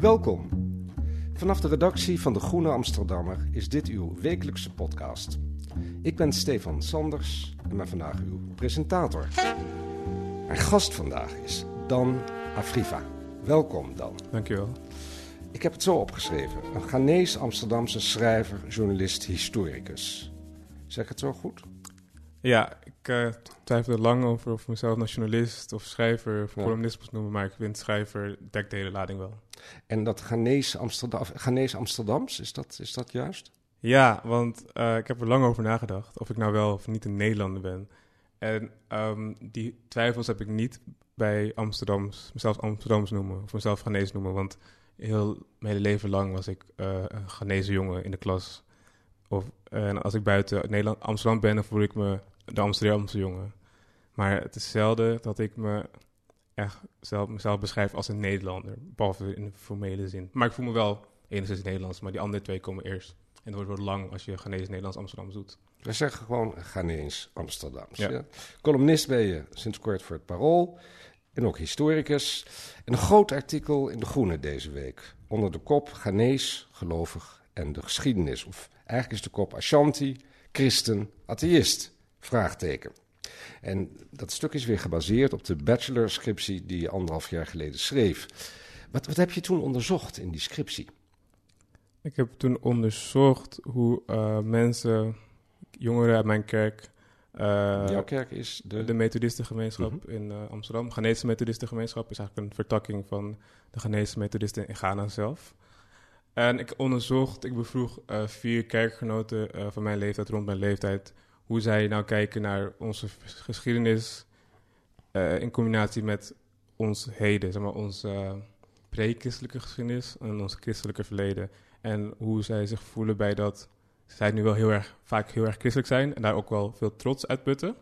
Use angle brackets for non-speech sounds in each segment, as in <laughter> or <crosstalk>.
Welkom. Vanaf de redactie van De Groene Amsterdammer is dit uw wekelijkse podcast. Ik ben Stefan Sanders en ben vandaag uw presentator. Mijn gast vandaag is Dan Afriva. Welkom Dan. Dankjewel. Ik heb het zo opgeschreven. Een Ghanese Amsterdamse schrijver, journalist, historicus. Zeg het zo goed? Ja, ik uh, twijfelde lang over of ik mezelf nationalist of schrijver of columnist moest noemen, maar ik vind schrijver dekt de hele lading wel. En dat Ghanese, Amsterdam, Ghanese Amsterdams, is dat, is dat juist? Ja, want eh, ik heb er lang over nagedacht of ik nou wel of niet een Nederlander ben. En ehm, die twijfels heb ik niet bij Amsterdams, mezelf Amsterdams noemen of mezelf Ghanese noemen, want heel mijn hele leven lang was ik eh, een Ghanese jongen in de klas. Of, en als ik buiten Nederland, Amsterdam ben, dan voel ik me de Amsterdamse jongen. Maar het is zelden dat ik me echt zelf, mezelf beschrijf als een Nederlander, behalve in de formele zin. Maar ik voel me wel enigszins Nederlands, maar die andere twee komen eerst. En het wordt wel lang als je Ghanese Nederlands Amsterdam doet. We zeggen gewoon Ghanese Amsterdams. Ja. Ja. Columnist ben je sinds kort voor het Parool. En ook historicus. En een groot artikel in De Groene deze week. Onder de kop Ghanese, gelovig en de geschiedenis. Of eigenlijk is de kop Ashanti, christen, atheïst. Vraagteken. En dat stuk is weer gebaseerd op de bachelorscriptie die je anderhalf jaar geleden schreef. Wat, wat heb je toen onderzocht in die scriptie? Ik heb toen onderzocht hoe eh, mensen, jongeren uit mijn kerk, eh, Jouw kerk is de... de Methodistengemeenschap Mhm. in eh, Amsterdam. Ghanese Methodistengemeenschap is eigenlijk een vertakking van de Ghanese Methodisten in Ghana zelf. En ik onderzocht, ik bevroeg vier kerkgenoten van mijn leeftijd, rond mijn leeftijd, hoe zij nou kijken naar onze geschiedenis eh, in combinatie met ons heden, zeg maar, onze eh, pre-christelijke geschiedenis en ons christelijke verleden. En hoe zij zich voelen bij dat zij nu wel heel erg, vaak heel erg christelijk zijn en daar ook wel veel trots uitputten.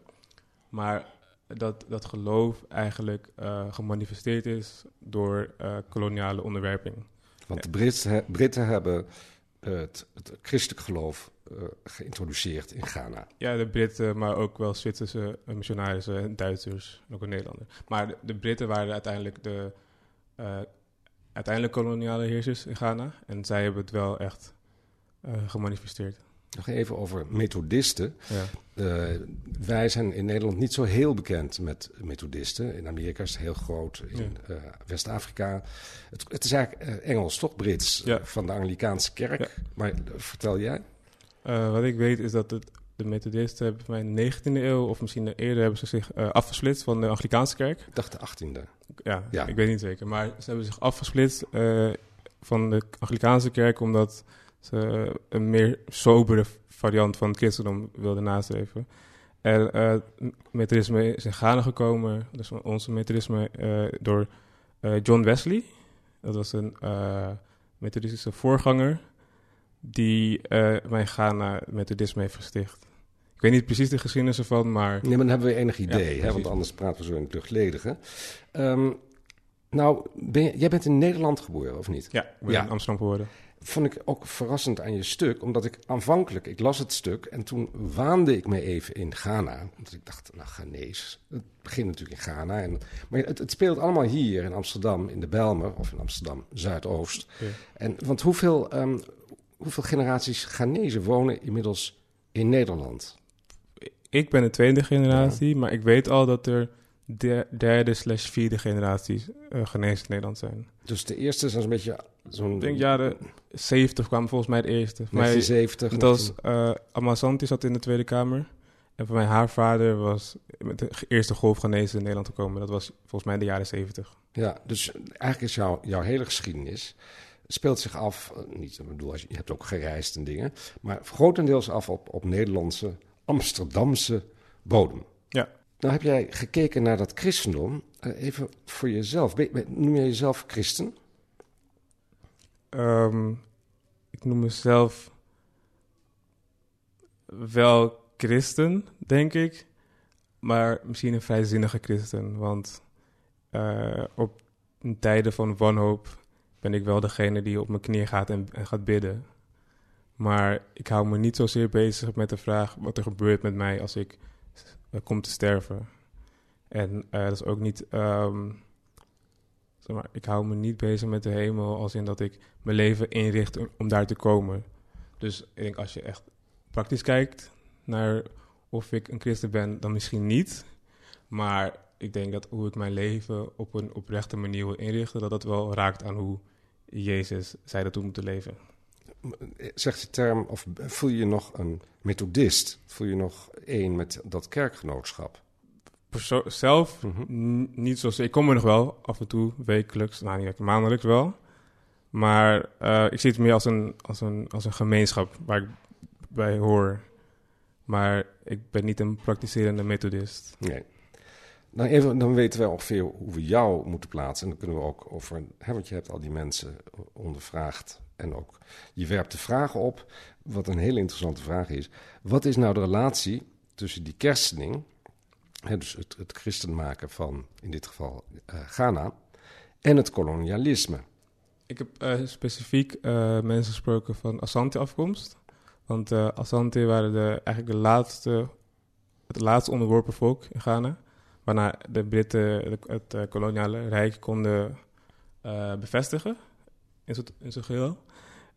Maar dat, dat geloof eigenlijk eh, gemanifesteerd is door koloniale onderwerping. Want de Britten hebben het, het christelijk geloof eh, geïntroduceerd in Ghana. Ja, de Britten, maar ook wel Zwitserse eh, missionarissen, en Duitsers ook een Nederlander. Maar de, de Britten waren uiteindelijk de eh, uiteindelijk koloniale heersers in Ghana. En zij hebben het wel echt eh, gemanifesteerd. Nog even over methodisten. Ja. Eh, wij zijn in Nederland niet zo heel bekend met methodisten. In Amerika is het heel groot, in eh, West-Afrika. Het, het is eigenlijk eh, Engels, toch Brits, Ja. van de Anglikaanse kerk. Maar vertel jij? Wat ik weet is dat het, de Methodisten hebben mij in de 19e eeuw, of misschien eerder, hebben ze zich eh, afgesplitst van de Anglikaanse kerk. Ik dacht de 18e. Ja, Ja. ik weet niet zeker. Maar ze hebben zich afgesplitst van de Anglikaanse kerk omdat ze een meer sobere variant van het christendom wilden nastreven. En eh, het methodisme is in Ghana gekomen, dus onze methodisme, eh, door eh, John Wesley. Dat was een eh, methodistische voorganger die eh mijn Ghana methodisme heeft gesticht. Ik weet niet precies de geschiedenis ervan, maar Nee, maar dan hebben we enig idee, Ja, hè, want anders praten we zo in het luchtledige. Ehm, nou, ben je- jij bent in Nederland geboren, of niet? ja, ik ben Ja. in Amsterdam geworden. Vond ik ook verrassend aan je stuk, omdat ik aanvankelijk, ik las het stuk en toen waande ik me even in Ghana. Omdat ik dacht, nou, Ghanese, het begint natuurlijk in Ghana. En, maar het, het speelt allemaal hier in Amsterdam, in de Bijlmer, of in Amsterdam Zuidoost. Ja. En, want hoeveel, ehm, hoeveel generaties Ghanese wonen inmiddels in Nederland? Ik ben de tweede generatie, maar ik weet al dat er de derde slash vierde generatie uh, genezen in Nederland zijn. Dus de eerste is een beetje zo'n... Ik denk jaren 70 kwam volgens mij de eerste. 1970. Het was, uh, Amasanti zat in de Tweede Kamer. En voor mij haar vader was met de eerste golf genezen in Nederland gekomen. Dat was volgens mij in de jaren 70. Ja, dus eigenlijk is jouw, jouw hele geschiedenis speelt zich af, niet, ik bedoel, je hebt ook gereisd en dingen, maar grotendeels af op, op Nederlandse, Amsterdamse bodem. Nou heb jij gekeken naar dat christendom. Uh, even voor jezelf. Noem jij jezelf christen? Um, ik noem mezelf wel christen, denk ik. Maar misschien een vrijzinnige christen. Want uh, op tijden van wanhoop ben ik wel degene die op mijn knieën gaat en, en, gaat bidden. Maar ik hou me niet zozeer bezig met de vraag wat er gebeurt met mij als ik uh, kom te sterven. En uh, dat is ook niet. Um, zeg maar, ik hou me niet bezig met de hemel als in dat ik mijn leven inricht om daar te komen. Dus ik denk als je echt praktisch kijkt naar of ik een christen ben, dan misschien niet. Maar ik denk dat hoe ik mijn leven op een oprechte manier wil inrichten, dat dat wel raakt aan hoe Jezus zei dat we moeten leven. Zegt de term, of voel je je nog een methodist? Voel je nog één met dat kerkgenootschap? Perso zelf mm -hmm. niet zoals ik kom er nog wel af en toe wekelijks, nou niet maandelijks wel. Maar uh, ik zie het meer als een, als, een, als een gemeenschap waar ik bij hoor. Maar ik ben niet een praktiserende methodist. Nee. Nou, even, dan weten we ongeveer hoe we jou moeten plaatsen. En dan kunnen we ook over. Hè, want je hebt al die mensen ondervraagd. En ook je werpt de vragen op. Wat een hele interessante vraag is. Wat is nou de relatie tussen die kerstening. Dus het, het christen maken van in dit geval uh, Ghana. En het kolonialisme. Ik heb uh, specifiek uh, mensen gesproken van Asante-afkomst. Want Asante waren de, eigenlijk de laatste, het laatste onderworpen volk in Ghana. Waarna de Britten het koloniale rijk konden bevestigen in zijn, in zijn geheel.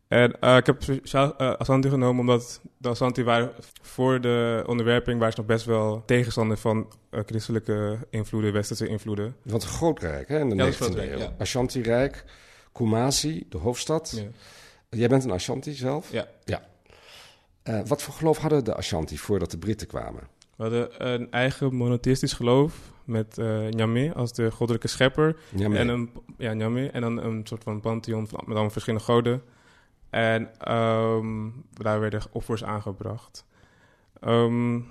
En uh, ik heb speciaal Asante genomen omdat de Asante waren voor de onderwerping waren ze nog best wel tegenstander van christelijke invloeden, westerse invloeden. Een groot rijk hè, in de ja, 19e eeuw. Ja. Ashanti-rijk, Kumasi, de hoofdstad. Ja. Jij bent een Ashanti zelf? Ja. ja. Uh, wat voor geloof hadden de Ashanti voordat de Britten kwamen? We hadden een eigen monotheïstisch geloof met uh, Nyame als de goddelijke schepper. Nyame. En, een, ja, Nyame, en dan een soort van pantheon met allemaal verschillende goden. En um, daar werden offers aangebracht. Um,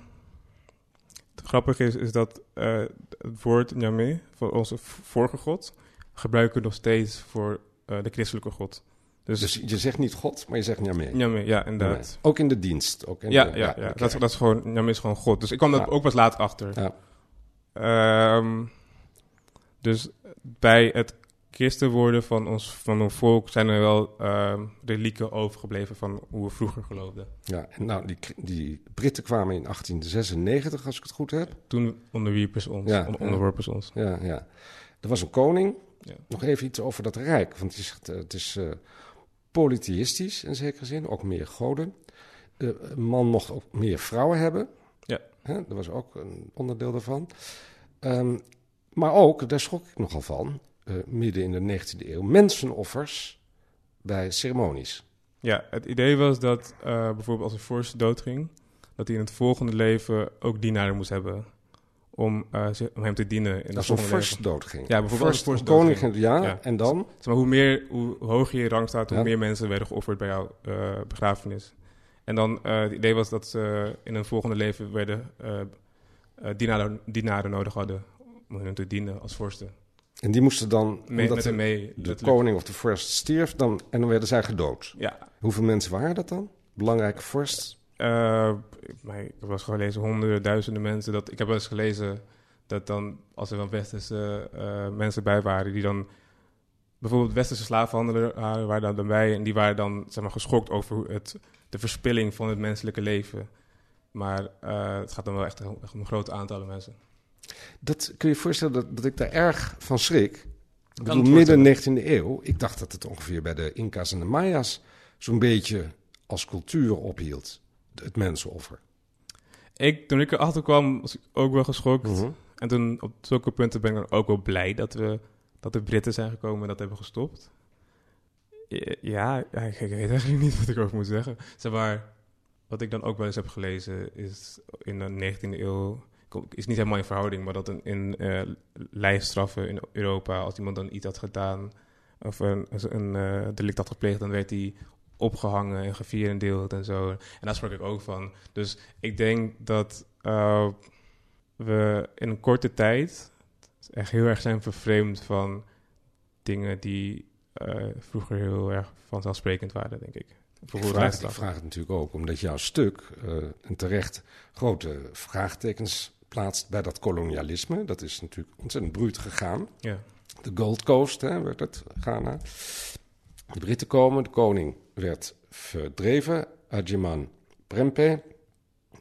het grappige is, is dat uh, het woord Nyame, voor onze vorige god, gebruiken we nog steeds voor uh, de christelijke god. Dus, dus, je zegt niet God, maar je zegt Nyame. Nyame, ja, inderdaad. Ook in de dienst. Ook in ja, de, ja, ja, ja. Dat, dat, is gewoon, Nyame is gewoon God. Dus ik kwam dat ook pas laat achter. Ja. Um, dus bij het christen worden van ons, van ons volk zijn er wel um, relieken overgebleven van hoe we vroeger geloofden. Ja, en nou, die, die Britten kwamen in 1896, als ik het goed heb. Toen onderwierpen ze ons, Ja, on- onderworpen ze ons. Ja, ja. Er was een koning. Ja. Nog even iets over dat rijk. Want zegt, uh, het is uh, polytheïstisch in zekere zin, ook meer goden. Een man mocht ook meer vrouwen hebben. Hè, dat was ook een onderdeel daarvan. Um, maar ook, daar schrok ik nogal van, uh, midden in de 19e eeuw, mensenoffers bij ceremonies. Ja, het idee was dat uh, bijvoorbeeld als een vorst doodging, dat hij in het volgende leven ook dienaren moest hebben om, uh, om hem te dienen. In als een vorst doodging. Ja, bijvoorbeeld First, als een koning, ja, Ja. en dan? Zeg maar, hoe, meer, hoe hoger je rang staat, hoe Ja. meer mensen werden geofferd bij jouw begrafenis. En dan, uh, het idee was dat ze in een volgende leven werden uh, uh, dienaren, dienaren nodig hadden om hun te dienen als vorsten. En die moesten dan, Mee, omdat met de, mee. de koning of de vorst stierf, dan, en dan werden zij gedood. Ja, Hoeveel mensen waren dat dan? Belangrijke vorst? Uh, maar ik heb wel eens gelezen, honderden, duizenden mensen. Dat, ik heb wel eens gelezen dat dan, als er dan westerse uh, mensen bij waren, die dan bijvoorbeeld westerse slavenhandelaren waren daar dan bij en die waren dan zeg maar, geschokt over het, de verspilling van het menselijke leven. Maar uh, het gaat dan wel echt om, echt om grote aantallen mensen. Dat kun je je voorstellen dat, dat ik daar erg van schrik. Ik bedoel, midden 19e eeuw. Ik dacht dat het ongeveer bij de Inca's en de Maya's zo'n beetje als cultuur ophield. Het mensenoffer. Ik, toen ik erachter kwam, was ik ook wel geschokt. Mhm. En toen op zulke punten ben ik dan ook wel blij dat, we, dat de Britten zijn gekomen en dat hebben gestopt. Ja, ja ik, weet eigenlijk niet wat ik over moet zeggen. Zeg wat ik dan ook wel eens heb gelezen is in de 19e eeuw is niet helemaal in verhouding, maar dat in, uh, lijfstraffen in Europa, als iemand dan iets had gedaan of een, een uh, delict had gepleegd, dan werd hij opgehangen en gevierendeeld en zo. En daar sprak ik ook van. Dus ik denk dat we in een korte tijd echt heel erg zijn vervreemd van dingen die vroeger heel erg vanzelfsprekend waren, denk ik. Ik vraag, ik vraag, het natuurlijk ook omdat jouw stuk uh, en terecht grote vraagtekens plaatst bij dat kolonialisme. Dat is natuurlijk ontzettend bruut gegaan. Ja. De Gold Coast hè, werd het, Ghana. De Britten komen, de koning werd verdreven. Adjeman Prempe,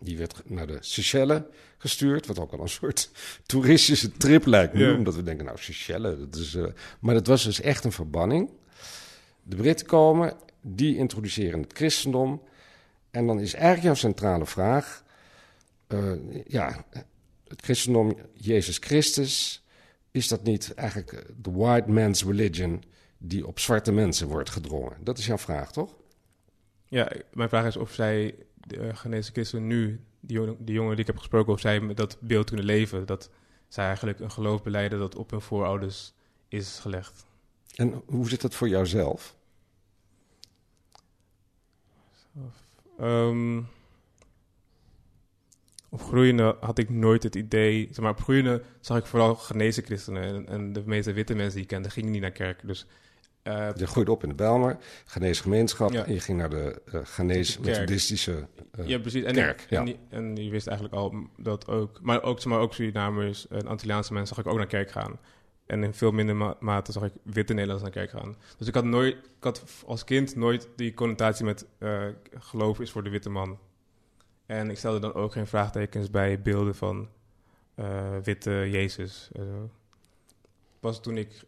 die werd naar de Seychelles gestuurd. Wat ook al een soort <laughs> toeristische trip lijkt nu. Omdat we denken, nou, Seychelles. Dat is, uh, maar dat was dus echt een verbanning. De Britten komen, die introduceren het christendom. En dan is eigenlijk jouw centrale vraag... Uh, ja, het christendom, Jezus Christus, is dat niet eigenlijk de white man's religion die op zwarte mensen wordt gedrongen? Dat is jouw vraag, toch? Ja, mijn vraag is of zij, de uh, genezen christen nu, die, jongen, die jongen die ik heb gesproken, of zij met dat beeld kunnen leven. Dat zij eigenlijk een geloof beleiden dat op hun voorouders is gelegd. En hoe zit dat voor jouzelf? Um, op groeiende had ik nooit het idee... Zeg maar, op groeiende zag ik vooral genezen christenen. En, en, de meeste witte mensen die ik kende gingen niet naar kerk. Dus, uh, je groeide op in de Belmer, Ghanese gemeenschap... en je ging naar de uh, Ghanese methodistische uh, ja, precies. En, kerk. En, ja. en, je wist eigenlijk al dat ook... Maar ook, maar, ook Surinamers en Antilliaanse mensen zag ik ook naar kerk gaan. En in veel minder ma mate zag ik witte Nederlanders naar kerk gaan. Dus ik had, nooit, ik had als kind nooit die connotatie met geloof is voor de witte man en ik stelde dan ook geen vraagtekens bij beelden van witte Jezus. Pas toen ik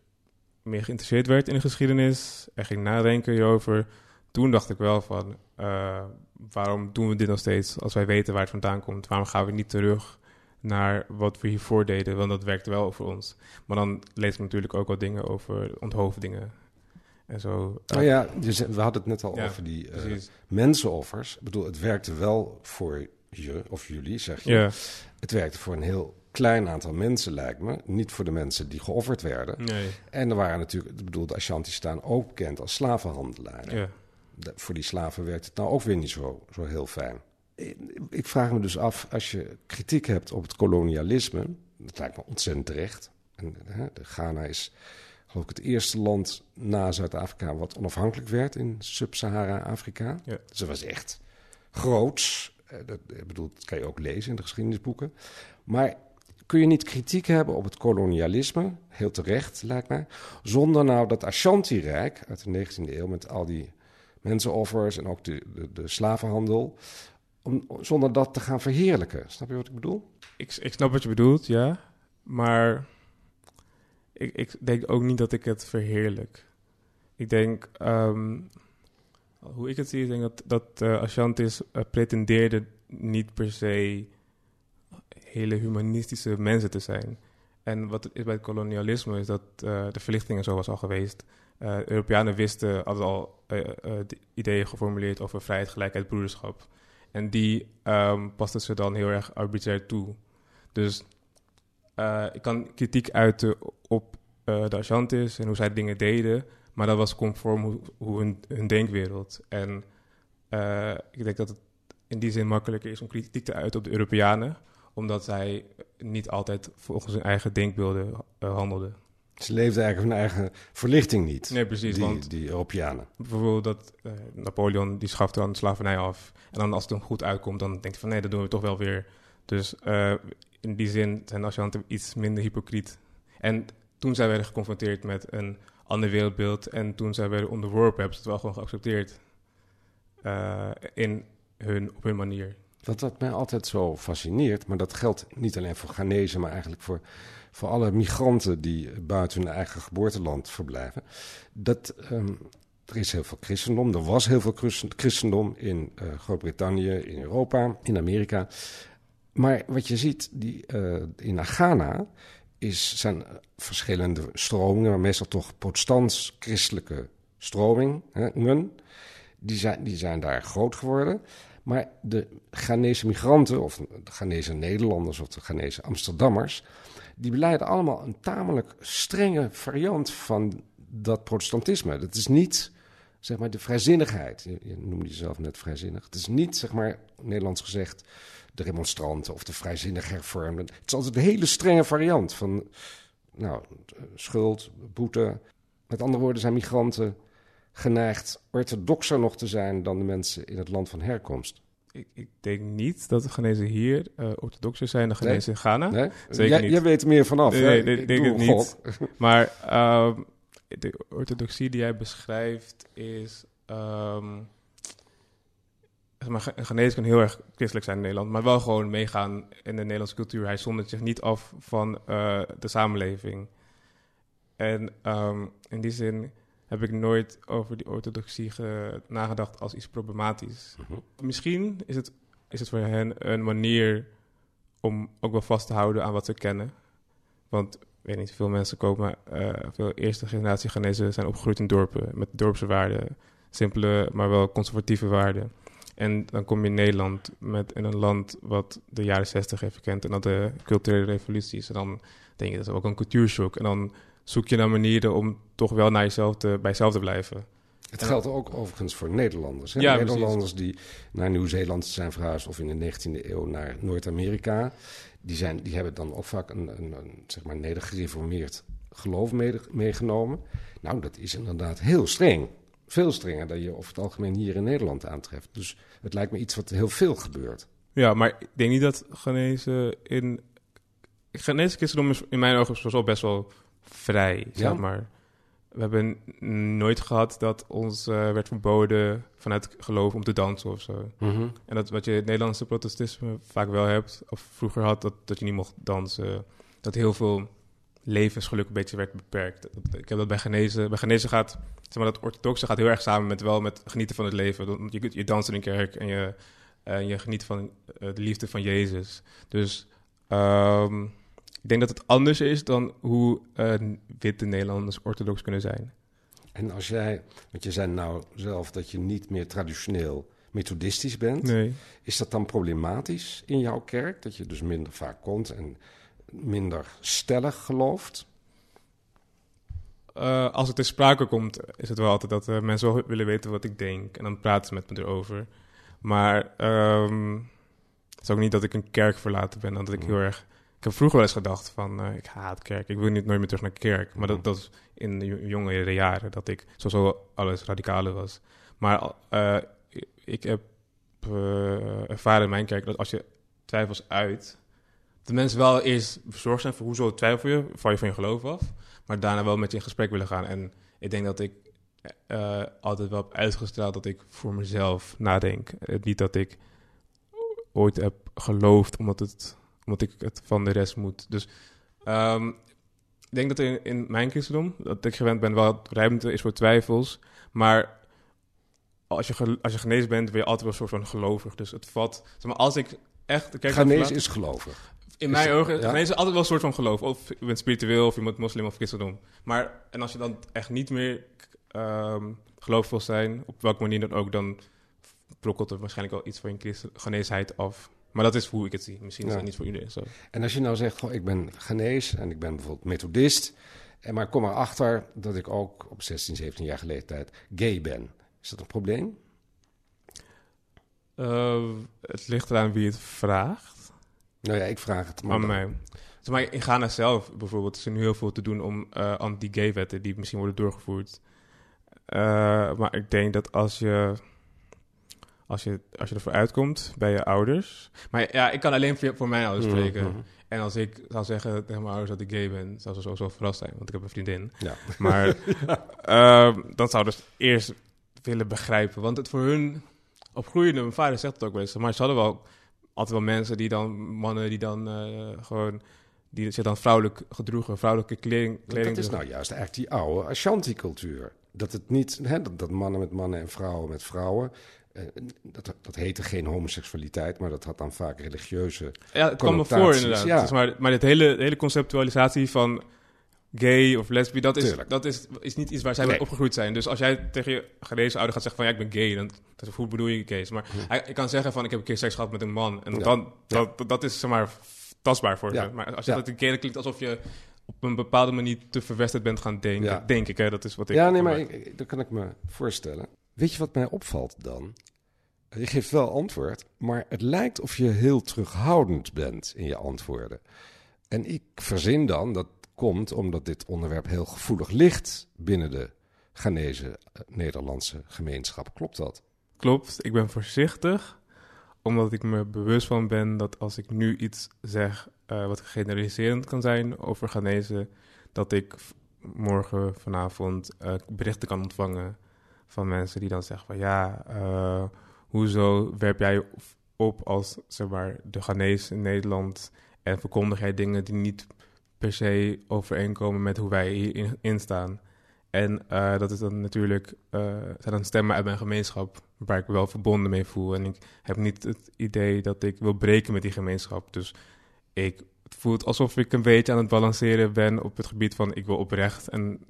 meer geïnteresseerd werd in de geschiedenis en ging nadenken hierover, toen dacht ik wel van, uh, waarom doen we dit nog steeds als wij weten waar het vandaan komt? Waarom gaan we niet terug naar wat we hiervoor deden? Want dat werkte wel voor ons. Maar dan lees ik natuurlijk ook wat dingen over onthoofdingen en zo. Nou ja, we hadden het net al over die uh, mensenoffers. Ik bedoel, het werkte wel voor je, of jullie, zeg je. Ja. Het werkte voor een heel klein aantal mensen, lijkt me. Niet voor de mensen die geofferd werden. Nee. En er waren natuurlijk, ik bedoel, de Ashanti staan ook bekend als slavenhandelaren. Ja. De, voor die slaven werkt het nou ook weer niet zo, zo heel fijn. Ik vraag me dus af, als je kritiek hebt op het kolonialisme, dat lijkt me ontzettend terecht. En, hè, de Ghana is geloof ik het eerste land na Zuid-Afrika wat onafhankelijk werd in Sub-Sahara-Afrika. Ja. Dus dat was echt groots. Eh, dat, ik bedoel, dat kan je ook lezen in de geschiedenisboeken. Maar kun je niet kritiek hebben op het kolonialisme, heel terecht lijkt mij, zonder nou dat Ashanti-rijk uit de 19e eeuw met al die mensenoffers en ook de, de, de slavenhandel, om, zonder dat te gaan verheerlijken. Snap je wat ik bedoel? Ik, ik snap wat je bedoelt, ja. Maar ik, ik denk ook niet dat ik het verheerlijk. Ik denk, um, hoe ik het zie, ik denk dat, dat uh, Ashantis uh, pretendeerde niet per se hele humanistische mensen te zijn. En wat is bij het kolonialisme is dat uh, de verlichting en zo was al geweest. Europeanen wisten, hadden al ideeën geformuleerd over vrijheid, gelijkheid, broederschap. En die um, pasten ze dan heel erg arbitrair toe. Dus uh, ik kan kritiek uiten op uh, de Ashantis en hoe zij dingen deden, maar dat was conform hoe, hun, hun, denkwereld. En uh, ik denk dat het in die zin makkelijker is om kritiek te uiten op de Europeanen, omdat zij niet altijd volgens hun eigen denkbeelden handelden. Ze leefden eigenlijk hun eigen verlichting niet. Nee, precies. Die, want die Europeanen. Bijvoorbeeld dat uh, Napoleon, die schafte dan de slavernij af. En dan als het hem goed uitkomt, dan denkt hij van nee, dat doen we toch wel weer. Dus uh, in die zin zijn de Ashanten iets minder hypocriet. En toen zij werden geconfronteerd met een ander wereldbeeld en toen zij werden onderworpen, hebben ze het wel gewoon geaccepteerd. Uh, in hun, op hun manier. Wat, wat mij altijd zo fascineert, maar dat geldt niet alleen voor Ghanese, maar eigenlijk voor, voor alle migranten die buiten hun eigen geboorteland verblijven. Dat um, er is heel veel christendom, er was heel veel christendom in uh, Groot-Brittannië, in Europa, in Amerika. Maar wat je ziet die, uh, in Ghana is, zijn verschillende stromingen, maar meestal toch protestants-christelijke stromingen. Die zijn, die zijn daar groot geworden. Maar de Ghanese migranten, of de Ghanese Nederlanders of de Ghanese Amsterdammers, die beleiden allemaal een tamelijk strenge variant van dat protestantisme. Dat is niet, zeg maar, de vrijzinnigheid. Je, je noemde jezelf net vrijzinnig. Het is niet, zeg maar, Nederlands gezegd, de remonstranten of de vrijzinnige hervormden. Het is altijd een hele strenge variant van, nou, schuld, boete. Met andere woorden zijn migranten geneigd orthodoxer nog te zijn dan de mensen in het land van herkomst. Ik, ik denk niet dat de Ghanese hier uh, orthodoxer zijn dan Ghanese in Ghana. Nee? Zeker niet. Jij weet er meer vanaf. Nee, nee, ik denk het niet. <laughs> Maar um, de orthodoxie die jij beschrijft is... Um, maar Ghanese kan heel erg christelijk zijn in Nederland, maar wel gewoon meegaan in de Nederlandse cultuur. Hij zondert zich niet af van uh, de samenleving. En um, in die zin heb ik nooit over die orthodoxie nagedacht als iets problematisch. Mhm. Misschien is het, is het voor hen een manier om ook wel vast te houden aan wat ze kennen. Want weet niet, veel mensen komen, uh, veel eerste generatie Ghanese zijn opgegroeid in dorpen met dorpse waarden, simpele, maar wel conservatieve waarden. En dan kom je in Nederland met in een land wat de jaren zestig heeft gekend en dat de culturele revoluties. En dan denk je dat is ook een cultuurshock. En dan zoek je naar manieren om toch wel naar jezelf te, bij jezelf te blijven. Het geldt ook overigens voor Nederlanders. Hè? Ja, Nederlanders die naar Nieuw-Zeeland zijn verhuisd of in de 19e eeuw naar Noord-Amerika. Die, zijn, die hebben dan ook vaak een, een, een zeg maar nedergereformeerd geloof meegenomen. Nou, dat is inderdaad heel streng. Veel strenger dan je over het algemeen hier in Nederland aantreft. Dus het lijkt me iets wat heel veel gebeurt. Ja, maar ik denk niet dat genezen in... Genezen christendom is in mijn ogen wel best wel vrij, zeg maar. We hebben nooit gehad dat ons uh, werd verboden vanuit geloof om te dansen of zo. Mhm. En dat wat je in het Nederlandse protestantisme vaak wel hebt, of vroeger had, dat, dat je niet mocht dansen. Dat heel veel levensgeluk een beetje werd beperkt. ik heb dat bij genezen. Bij genezen gaat, zeg maar, dat orthodoxe gaat heel erg samen met wel met genieten van het leven. Je, je danst in een kerk en je, uh, je geniet van uh, de liefde van Jezus. Dus um, ik denk dat het anders is dan hoe uh, witte Nederlanders orthodox kunnen zijn. En als jij, want je zei nou zelf dat je niet meer traditioneel methodistisch bent. Nee. Is dat dan problematisch in jouw kerk? Dat je dus minder vaak komt en minder stellig gelooft? Uh, als het ter sprake komt, is het wel altijd dat uh, mensen wel willen weten wat ik denk. En dan praten ze met me erover. Maar um, het is ook niet dat ik een kerk verlaten ben. Dan dat ik mm. heel erg ik heb vroeger wel eens gedacht van, uh, ik haat kerk, ik wil niet nooit meer terug naar kerk. Maar dat, dat was in de jongere jaren, dat ik sowieso alles radicaler was. Maar uh, ik heb uh, ervaren in mijn kerk dat als je twijfels uit, de mensen wel eerst bezorgd zijn voor hoezo twijfel je, val je van je geloof af, maar daarna wel met je in gesprek willen gaan. En ik denk dat ik altijd wel heb uitgestraald dat ik voor mezelf nadenk. niet dat ik ooit heb geloofd omdat het omdat ik het van de rest moet. Dus um, ik denk dat in, in mijn christendom, dat ik gewend ben, wel ruimte is voor twijfels. Maar als je, als je genezen bent, ben je altijd wel een soort van gelovig. Dus het valt... Zeg maar, als ik echt... Kijk, genezen is gelovig. In mijn ogen, ja? genezen is altijd wel een soort van geloof. Of je bent spiritueel, of je bent moslim of christendom. Maar, en als je dan echt niet meer um, gelovig wil zijn, op welke manier dan ook, dan brokkelt er waarschijnlijk wel iets van je geneesheid af. Maar dat is hoe ik het zie. Misschien is het niet voor iedereen zo. En als je nou zegt, goh, ik ben genees en ik ben bijvoorbeeld methodist... En maar kom erachter dat ik ook op 16, 17 jaar leeftijd gay ben. Is dat een probleem? Uh, het ligt eraan wie het vraagt. Nou ja, ik vraag het maar. Aan mij. maar in Ghana zelf bijvoorbeeld is er nu heel veel te doen om uh, anti-gay-wetten die misschien worden doorgevoerd. Uh, maar ik denk dat als je als je, als je ervoor uitkomt bij je ouders. Maar ja, ik kan alleen voor, voor mijn ouders mhm, spreken. Mhm. En als ik zou zeggen tegen mijn ouders dat ik gay ben, zou ze sowieso verrast zijn, want ik heb een vriendin. Ja. Maar <laughs> uh, dan zouden ze eerst willen begrijpen. Want het voor hun opgroeiende, mijn vader zegt het ook wel eens, maar ze hadden wel altijd wel mensen die dan, mannen die dan uh, gewoon die zich dan vrouwelijk gedroegen, vrouwelijke kleding. kleding dat is nou juist eigenlijk die oude Ashanti-cultuur. Dat het niet, hè, dat, dat, mannen met mannen en vrouwen met vrouwen eh, dat, dat heette geen homoseksualiteit, maar dat had dan vaak religieuze Ja, het kwam me voor inderdaad. ja. Dus maar, maar dit hele, hele conceptualisatie van gay of lesbi, dat, is, Tuurlijk. dat is, is niet iets waar zij Nee. mee opgegroeid zijn. Dus als jij tegen je genezen ouder gaat zeggen van ja, ik ben gay, dan dat, hoe bedoel je gay? Maar hij, ik kan zeggen van ik heb een keer seks gehad met een man. En Hm. Ja. dan, dat, dat, dat is zeg maar tastbaar voor ze. Maar als je dat een keer klinkt alsof je op een bepaalde manier te verwesterd bent gaan denken, denk ik. Hè? Dat is wat ik... Ja, nee, maar ik- dat kan ik me voorstellen. Weet je wat mij opvalt dan? Je geeft wel antwoord, maar het lijkt of je heel terughoudend bent in je antwoorden. En ik verzin dan, dat komt omdat dit onderwerp heel gevoelig ligt binnen de Ghanese eh, Nederlandse gemeenschap. Klopt dat? Klopt, ik ben voorzichtig, omdat ik me bewust van ben dat als ik nu iets zeg eh, wat generaliserend kan zijn over Ghanese, dat ik morgen, vanavond eh, berichten kan ontvangen van mensen die dan zeggen van ja, eh, hoezo werp jij op als zeg maar, de Ghanese in Nederland en verkondig jij dingen die niet per se overeenkomen met hoe wij hierin in staan. En eh, dat is dan natuurlijk, eh, zijn dan stemmen uit mijn gemeenschap waar ik me wel verbonden mee voel. En ik heb niet het idee dat ik wil breken met die gemeenschap. Dus ik, het voelt alsof ik een beetje aan het balanceren ben op het gebied van ik wil oprecht en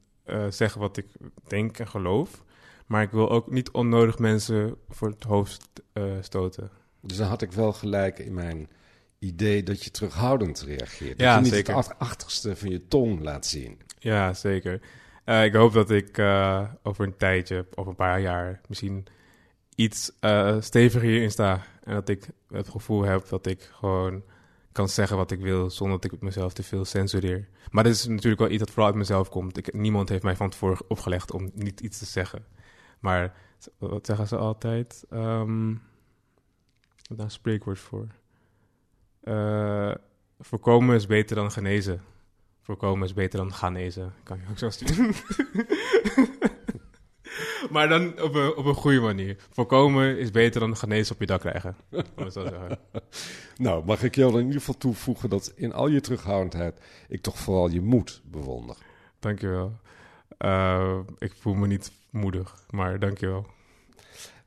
zeggen wat ik denk en geloof. Maar ik wil ook niet onnodig mensen voor het hoofd eh, stoten. Dus dan had ik wel gelijk in mijn idee dat je terughoudend reageert. Ja, dat je niet zeker. het ach- achterste van je tong laat zien. Ja, zeker. Eh, ik hoop dat ik eh, over een tijdje, of een paar jaar, misschien iets steviger hierin sta. En dat ik het gevoel heb dat ik gewoon kan zeggen wat ik wil, zonder dat ik mezelf te veel censureer. Maar dit is natuurlijk wel iets dat vooral uit mezelf komt. Ik, niemand heeft mij van tevoren opgelegd om niet iets te zeggen. Maar wat zeggen ze altijd? Heb daar een spreekwoord voor. Eh, voorkomen is beter dan genezen. Voorkomen is beter dan genezen. Kan je ook zo sturen. <laughs> maar dan op een, op een goede manier. Voorkomen is beter dan genezen op je dak krijgen. <laughs> Nou, mag ik jou dan in ieder geval toevoegen dat in al je terughoudendheid ik toch vooral je moed bewonder. Dankjewel. Eh ik voel me niet moedig, maar dankjewel.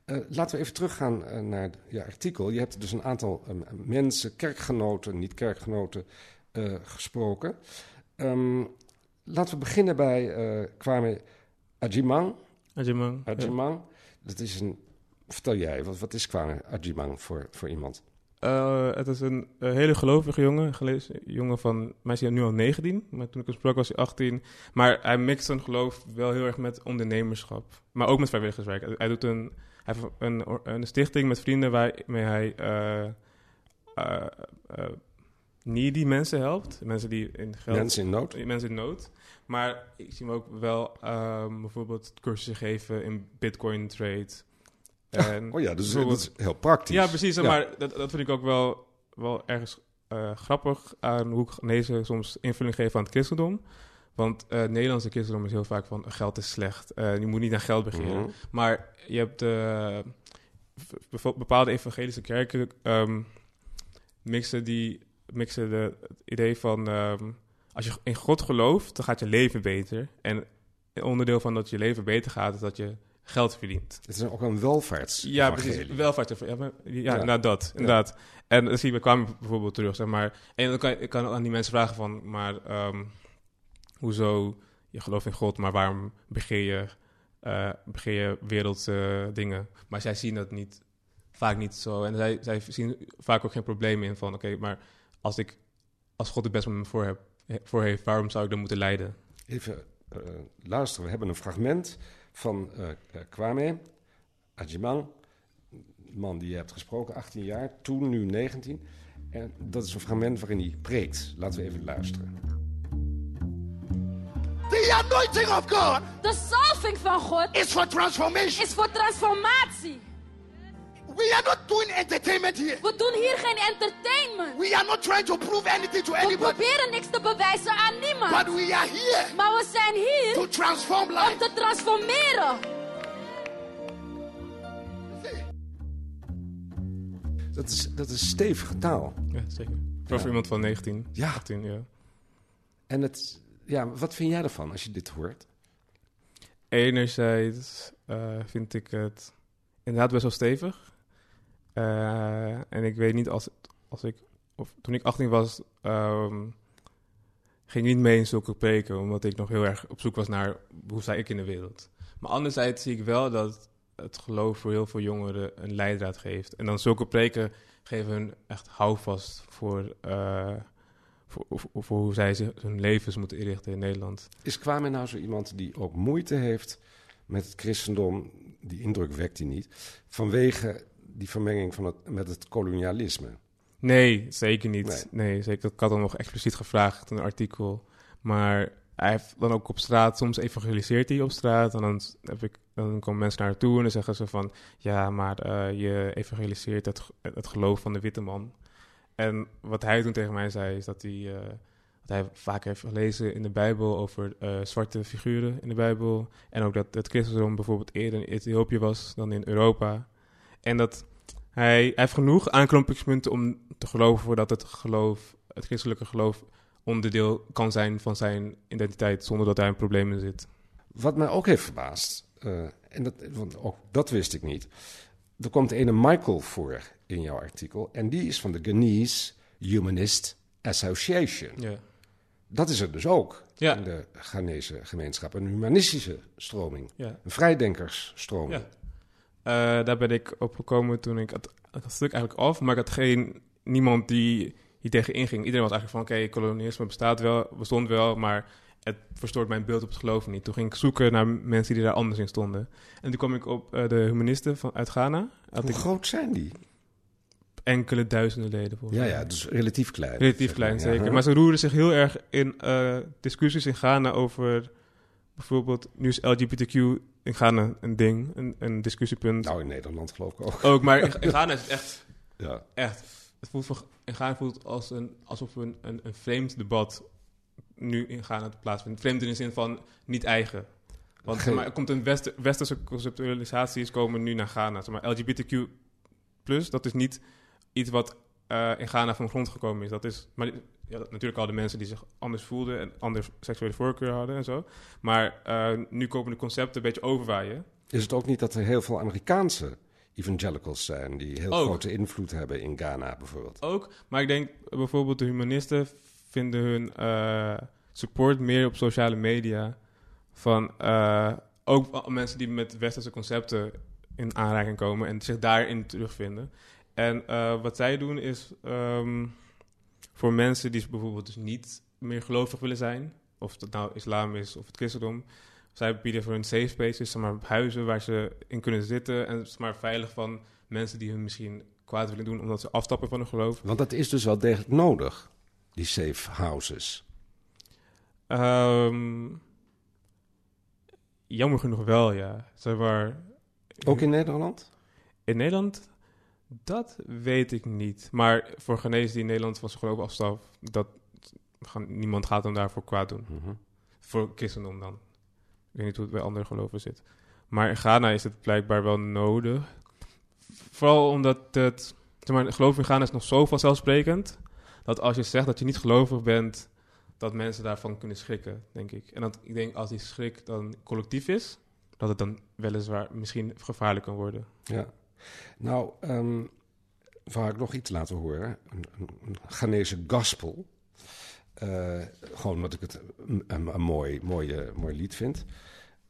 Eh, laten we even teruggaan eh, naar je artikel. Je hebt dus een aantal eh, mensen, kerkgenoten, niet kerkgenoten, eh, gesproken. Ehm, laten we beginnen bij eh Kwame Ajimang. Ajimang. Ajimang, dat is een... Vertel jij, wat, wat is Kwame Ajimang voor, voor iemand? Eh, het is een hele gelovige jongen. Gelezen, jongen van, mij is hij nu al 19, maar toen ik hem sprak was hij 18. Maar hij mixt zijn geloof wel heel erg met ondernemerschap. Maar ook met vrijwilligerswerk. Hij, hij doet een, hij heeft een, een stichting met vrienden waarmee hij eh, needy mensen helpt. Mensen die in geld... Mensen in nood? Mensen in nood. Maar ik zie hem ook wel ehm, bijvoorbeeld cursussen geven in bitcoin trade. En Oh ja, dus dat is heel praktisch. ja, precies. Maar dat, dat vind ik ook wel, wel ergens eh, grappig aan hoe Ghanese soms invulling geven aan het christendom. Want eh Nederlandse christendom is heel vaak van geld is slecht. Eh, je moet niet naar geld begeren. Mhm. Maar je hebt eh, bepaalde evangelische kerken ehm, mixen, die, mixen de, het idee van ehm, als je in God gelooft, dan gaat je leven beter. En onderdeel van dat je leven beter gaat, is dat je geld verdient. Het is ook een welvaarts. Ja, precies. Welvaart. Ja, ja, Ja. inderdaad dat. Inderdaad. En dan zie je bij Kwame bijvoorbeeld terug, zeg maar. En dan kan ik kan aan die mensen vragen van, maar ehm, hoezo je gelooft in God, maar waarom begeer je, eh begeer je wereldse dingen? Maar zij zien dat niet, vaak niet zo. En zij, zij zien vaak ook geen probleem in van, oké, maar als ik, als God het best met me voor, heb, voor heeft, waarom zou ik dan moeten lijden? Even eh, luisteren, we hebben een fragment van eh, eh, Kwame Ajimang. Een man die je hebt gesproken, 18 jaar, toen nu 19. En dat is een fragment waarin hij preekt. Laten we even luisteren. The anointing of God De salving van God is for transformation. is voor transformatie. We are not doing entertainment here. We doen hier geen entertainment. We are not trying to prove anything to We anybody. proberen niks te bewijzen aan niemand. But we are here Maar we zijn hier to transform om life. te transformeren. Dat is, dat is stevige taal. Ja, zeker. Voor Ja. iemand van 19, Ja. 18, ja. En het, ja, wat vind jij ervan als je dit hoort? Enerzijds eh, vind ik het inderdaad best wel stevig. Eh, en ik weet niet als, als ik, of toen ik 18 was, ehm, ging ik niet mee in zulke preken, omdat ik nog heel erg op zoek was naar hoe sta ik in de wereld. Maar anderzijds zie ik wel dat het geloof voor heel veel jongeren een leidraad geeft. En dan zulke preken geven hun echt houvast voor, eh, voor, hoe zij zich, hun levens moeten inrichten in Nederland. Is Kwame nou zo iemand die ook moeite heeft met het christendom? Die indruk wekt hij niet. Vanwege die vermenging van het, met het kolonialisme. Nee, zeker niet. Nee. Nee, zeker. Ik had hem nog expliciet gevraagd in een artikel. Maar hij heeft dan ook op straat, soms evangeliseert hij op straat. En dan, heb ik, dan komen mensen naar toe en dan zeggen ze van... Ja, maar eh, je evangeliseert het, het geloof van de witte man. En wat hij toen tegen mij zei, is dat hij, eh, dat hij vaak heeft gelezen in de Bijbel over eh, zwarte figuren in de Bijbel. En ook dat het christendom bijvoorbeeld eerder in Ethiopië was dan in Europa. En dat hij, hij heeft genoeg aanknopingspunten om te geloven dat het geloof, het christelijke geloof, onderdeel kan zijn van zijn identiteit zonder dat hij in problemen zit. Wat mij ook heeft verbaasd, eh, en dat, want ook dat wist ik niet. Er komt ene Michael voor in jouw artikel. En die is van de Ghanese Humanist Association. Ja. Dat is er dus ook Ja. in de Ghanese gemeenschap. Een humanistische stroming. Ja. Een vrijdenkersstroming. Eh, daar ben ik op gekomen toen ik het, het stuk eigenlijk af, maar ik had geen niemand die hier tegen inging. Iedereen was eigenlijk van, oké, kolonialisme bestaat wel, bestond wel, maar het verstoort mijn beeld op het geloof niet. Toen ging ik zoeken naar mensen die daar anders in stonden. En toen kwam ik op eh, de humanisten van, uit Ghana. Had Hoe ik groot zijn die? enkele duizenden leden volgens Ja, mij. ja, dus relatief klein. Relatief klein, zeker. Ja, Maar ze roeren zich heel erg in eh, discussies in Ghana over... Bijvoorbeeld, nu is LGBTQ in Ghana een ding, een, een discussiepunt. Nou, in Nederland geloof ik ook. Ook, maar in, <laughs> in Ghana is het echt... Ja. Echt. Het voelt voor, in Ghana voelt het als een, alsof een, een, een vreemd debat nu in Ghana plaatsvindt. Vreemd in de zin van niet eigen. Want <laughs> maar, er komt een wester- westerse conceptualisatie is komen nu naar Ghana. Zeg maar, LGBTQ+, dat is niet iets wat eh, in Ghana van de grond gekomen is. Dat is maar, ja, natuurlijk al de mensen die zich anders voelden en andere seksuele voorkeur hadden en zo. Maar eh, nu komen de concepten een beetje overwaaien. Is het ook niet dat er heel veel Amerikaanse evangelicals zijn... die heel Ook. grote invloed hebben in Ghana bijvoorbeeld? ook. Maar ik denk bijvoorbeeld de humanisten vinden hun eh, support meer op sociale media. Van eh, ook mensen die met westerse concepten in aanraking komen en zich daarin terugvinden. En wat zij doen is ehm, voor mensen die bijvoorbeeld dus niet meer gelovig willen zijn, of het nou islam is of het christendom. Zij bieden voor hun safe spaces, zeg maar, huizen waar ze in kunnen zitten en zeg maar, veilig van mensen die hun misschien kwaad willen doen omdat ze afstappen van hun geloof. Want dat is dus wel degelijk nodig, die safe houses. Ehm, jammer genoeg wel, ja. Zeg maar, Ook in Nederland? in Nederland, dat weet ik niet. Maar voor genezen die in Nederland van zijn geloof afstapt, dat gaan, niemand gaat hem daarvoor kwaad doen. Mhm. Voor christendom dan. Ik weet niet hoe het bij andere geloven zit. Maar in Ghana is het blijkbaar wel nodig. Vooral omdat het, zeg maar, geloof in Ghana is nog zo vanzelfsprekend, dat als je zegt dat je niet gelovig bent, dat mensen daarvan kunnen schrikken, denk ik. En dat, ik denk als die schrik dan collectief is, dat het dan weliswaar misschien gevaarlijk kan worden. Ja. Nou, wou ik nog iets laten horen. Een, een, Ghanese gospel. Eh, gewoon omdat ik het een, mooi, mooie, mooi lied vind.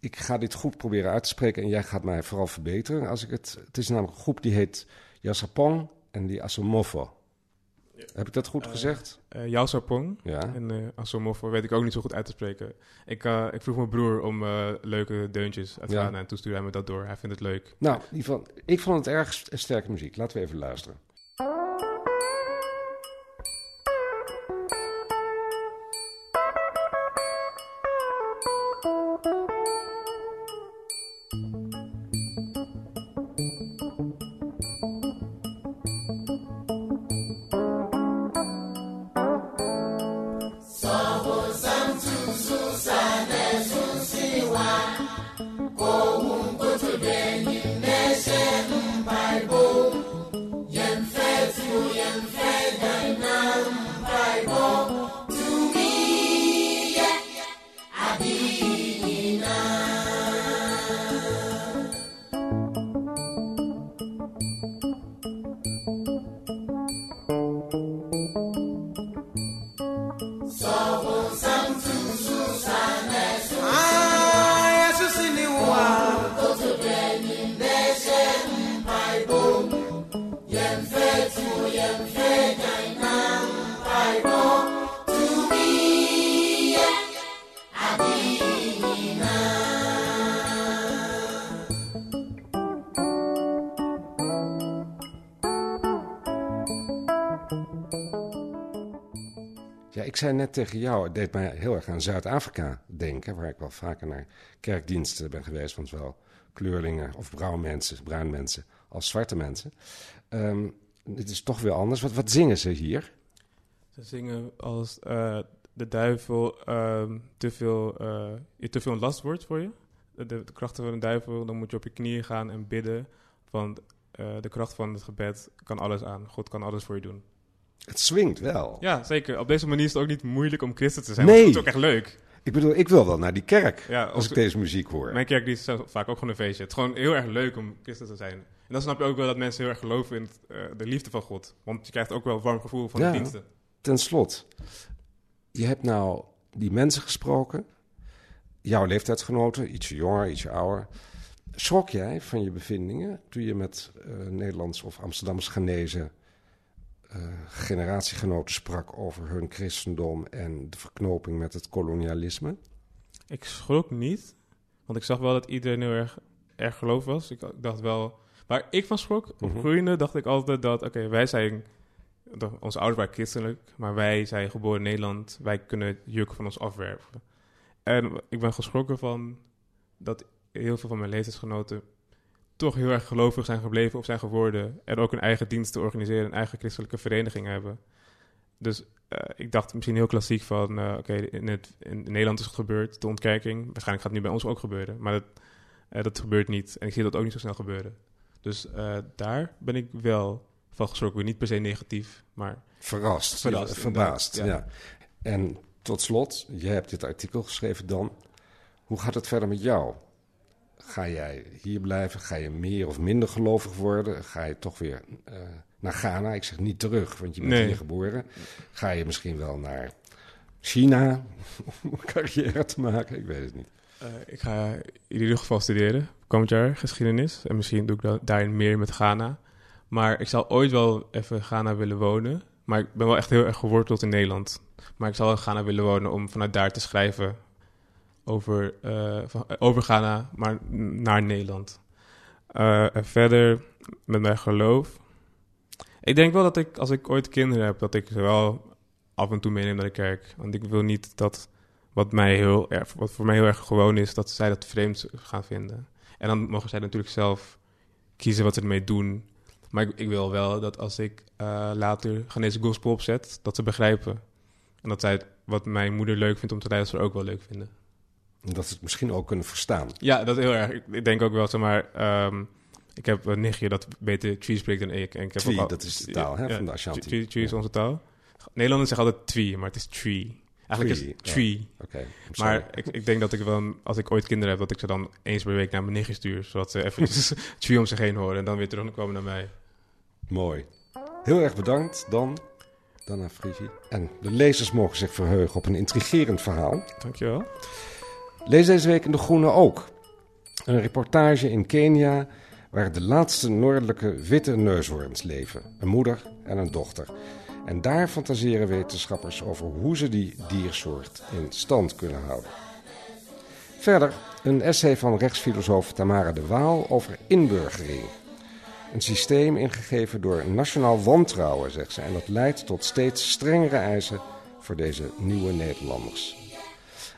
Ik ga dit goed proberen uit te spreken en jij gaat mij vooral verbeteren. Als ik het, het is namelijk een groep die heet Yassapong en die Asomofo. Heb ik dat goed gezegd? Uh, Yao Sapong Ja. en uh, Asomofo weet ik ook niet zo goed uit te spreken. Ik, uh, ik vroeg mijn broer om uh, leuke deuntjes uit Ja. gaan en toen stuurde hij me dat door. Hij vindt het leuk. Nou, ik vond het erg st- sterke muziek. Laten we even luisteren. Ik zei net tegen jou, het deed mij heel erg aan Zuid-Afrika denken, waar ik wel vaker naar kerkdiensten ben geweest van zowel kleurlingen of bruin mensen, bruin mensen als zwarte mensen. Um, dit is toch weer anders. Wat, wat zingen ze hier? Ze zingen als uh, de duivel uh, te, veel, uh, te veel last wordt voor je. De, de, krachten van de duivel, dan moet je op je knieën gaan en bidden. Want uh, de kracht van het gebed kan alles aan. God kan alles voor je doen. Het swingt wel. Ja, zeker. Op deze manier is het ook niet moeilijk om christen te zijn. Nee. Het is ook echt leuk. Ik bedoel, ik wil wel naar die kerk Ja, als als- ik deze muziek hoor. Mijn kerk die is vaak ook gewoon een feestje. Het is gewoon heel erg leuk om christen te zijn. En dan snap je ook wel dat mensen heel erg geloven in het, eh, de liefde van God. Want je krijgt ook wel een warm gevoel van Ja. de diensten. Ten slot, je hebt nou die mensen gesproken, jouw leeftijdsgenoten, ietsje jonger, ietsje ouder. Schrok jij van je bevindingen toen je met eh Nederlands of Amsterdamse Ghanese eh, generatiegenoten sprak over hun christendom en de verknoping met het kolonialisme? Ik schrok niet, want ik zag wel dat iedereen heel erg, erg geloof was. Ik, ik dacht wel... Waar ik van schrok, op Mhm. groeiende, dacht ik altijd dat... Oké, wij zijn... Onze ouders waren christelijk, maar wij zijn geboren in Nederland. Wij kunnen het juk van ons afwerpen. En ik ben geschrokken van dat heel veel van mijn leeftijdsgenoten... toch heel erg gelovig zijn gebleven of zijn geworden. En ook een eigen diensten organiseren, een eigen christelijke vereniging hebben. Dus eh, ik dacht misschien heel klassiek van, eh, oké, in, Nederland is het gebeurd, de ontkerking. Waarschijnlijk gaat het nu bij ons ook gebeuren, maar dat, eh, dat gebeurt niet. En ik zie dat ook niet zo snel gebeuren. Dus daar ben ik wel van geschrokken. Niet per se negatief, maar Verrast, Verrast, verbaasd. Ja. En tot slot, je hebt dit artikel geschreven dan. Hoe gaat het verder met jou? Ga jij hier blijven? Ga je meer of minder gelovig worden? Ga je toch weer eh, naar Ghana? Ik zeg niet terug, want je bent Nee. hier geboren. Ga je misschien wel naar China <laughs> om een carrière te maken? Ik weet het niet. Eh, ik ga in ieder geval studeren, komend jaar geschiedenis. En misschien doe ik da- daarin meer met Ghana. Maar ik zal ooit wel even Ghana willen wonen. Maar ik ben wel echt heel erg geworteld in Nederland. Maar ik zal in Ghana willen wonen om vanuit daar te schrijven over, eh, van, eh, Ghana, maar naar Nederland. Eh, en verder met mijn geloof. Ik denk wel dat ik, als ik ooit kinderen heb, dat ik ze wel af en toe meeneem naar de kerk. Want ik wil niet dat wat, mij heel wat voor mij heel erg gewoon is, dat zij dat vreemd gaan vinden. En dan mogen zij natuurlijk zelf kiezen wat ze ermee doen. Maar ik, ik wil wel dat als ik later Ghanese gospel opzet, dat ze begrijpen. En dat zij wat mijn moeder leuk vindt om te luisteren ook wel leuk vinden. Dat ze het misschien ook kunnen verstaan. Ja, dat is heel erg. Ik, denk ook wel, zeg maar... ehm, ik heb een nichtje dat beter Twi spreekt dan ik. En ik heb Twi, al- dat is de taal, hè, van de Ashanti. Twi, Twi is onze taal. Nederlanders zeggen altijd Twi, maar het is Tree. Eigenlijk Twi, is het ja. Maar ik, ik denk dat ik wel, als ik ooit kinderen heb, dat ik ze dan eens per week naar mijn nichtje stuur. Zodat ze eventjes <laughs> Tree om zich heen horen en dan weer terugkomen naar mij. Mooi. Heel erg bedankt, Dan. Dana Frigi. En de lezers mogen zich verheugen op een intrigerend verhaal. Dankjewel. Lees deze week in De Groene ook. Een reportage in Kenia waar de laatste noordelijke witte neushoorns leven. Een moeder en een dochter. En daar fantaseren wetenschappers over hoe ze die diersoort in stand kunnen houden. Verder een essay van rechtsfilosoof Tamara de Waal over inburgering. Een systeem ingegeven door nationaal wantrouwen, zegt ze. En dat leidt tot steeds strengere eisen voor deze nieuwe Nederlanders.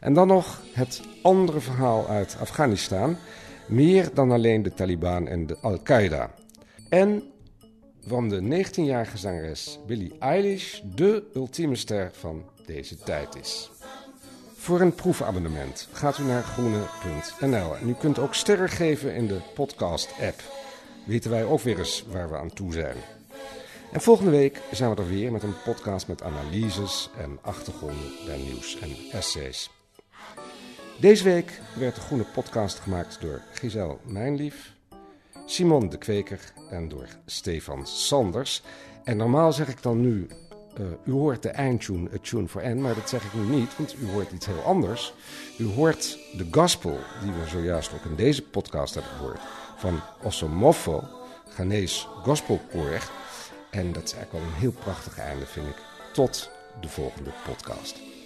En dan nog het andere verhaal uit Afghanistan. Meer dan alleen de Taliban en de Al-Qaeda. En van de 19-jarige zangeres Billie Eilish de ultieme ster van deze tijd is. Voor een proefabonnement gaat u naar groene.nl. En u kunt ook sterren geven in de podcast-app. Weten wij ook weer eens waar we aan toe zijn. En volgende week zijn we er weer met een podcast met analyses en achtergronden bij nieuws en essays. Deze week werd de Groene Podcast gemaakt door Giselle Mijnlief, Simon de Kweker en door Stefan Sanders. En normaal zeg ik dan nu, eh, u hoort de eindtune, A Tune for N, maar dat zeg ik nu niet, want u hoort iets heel anders. U hoort de gospel, die we zojuist ook in deze podcast hebben gehoord, van Osomofo, Ghanese gospelkoor. En dat is eigenlijk wel een heel prachtig einde, vind ik. Tot de volgende podcast.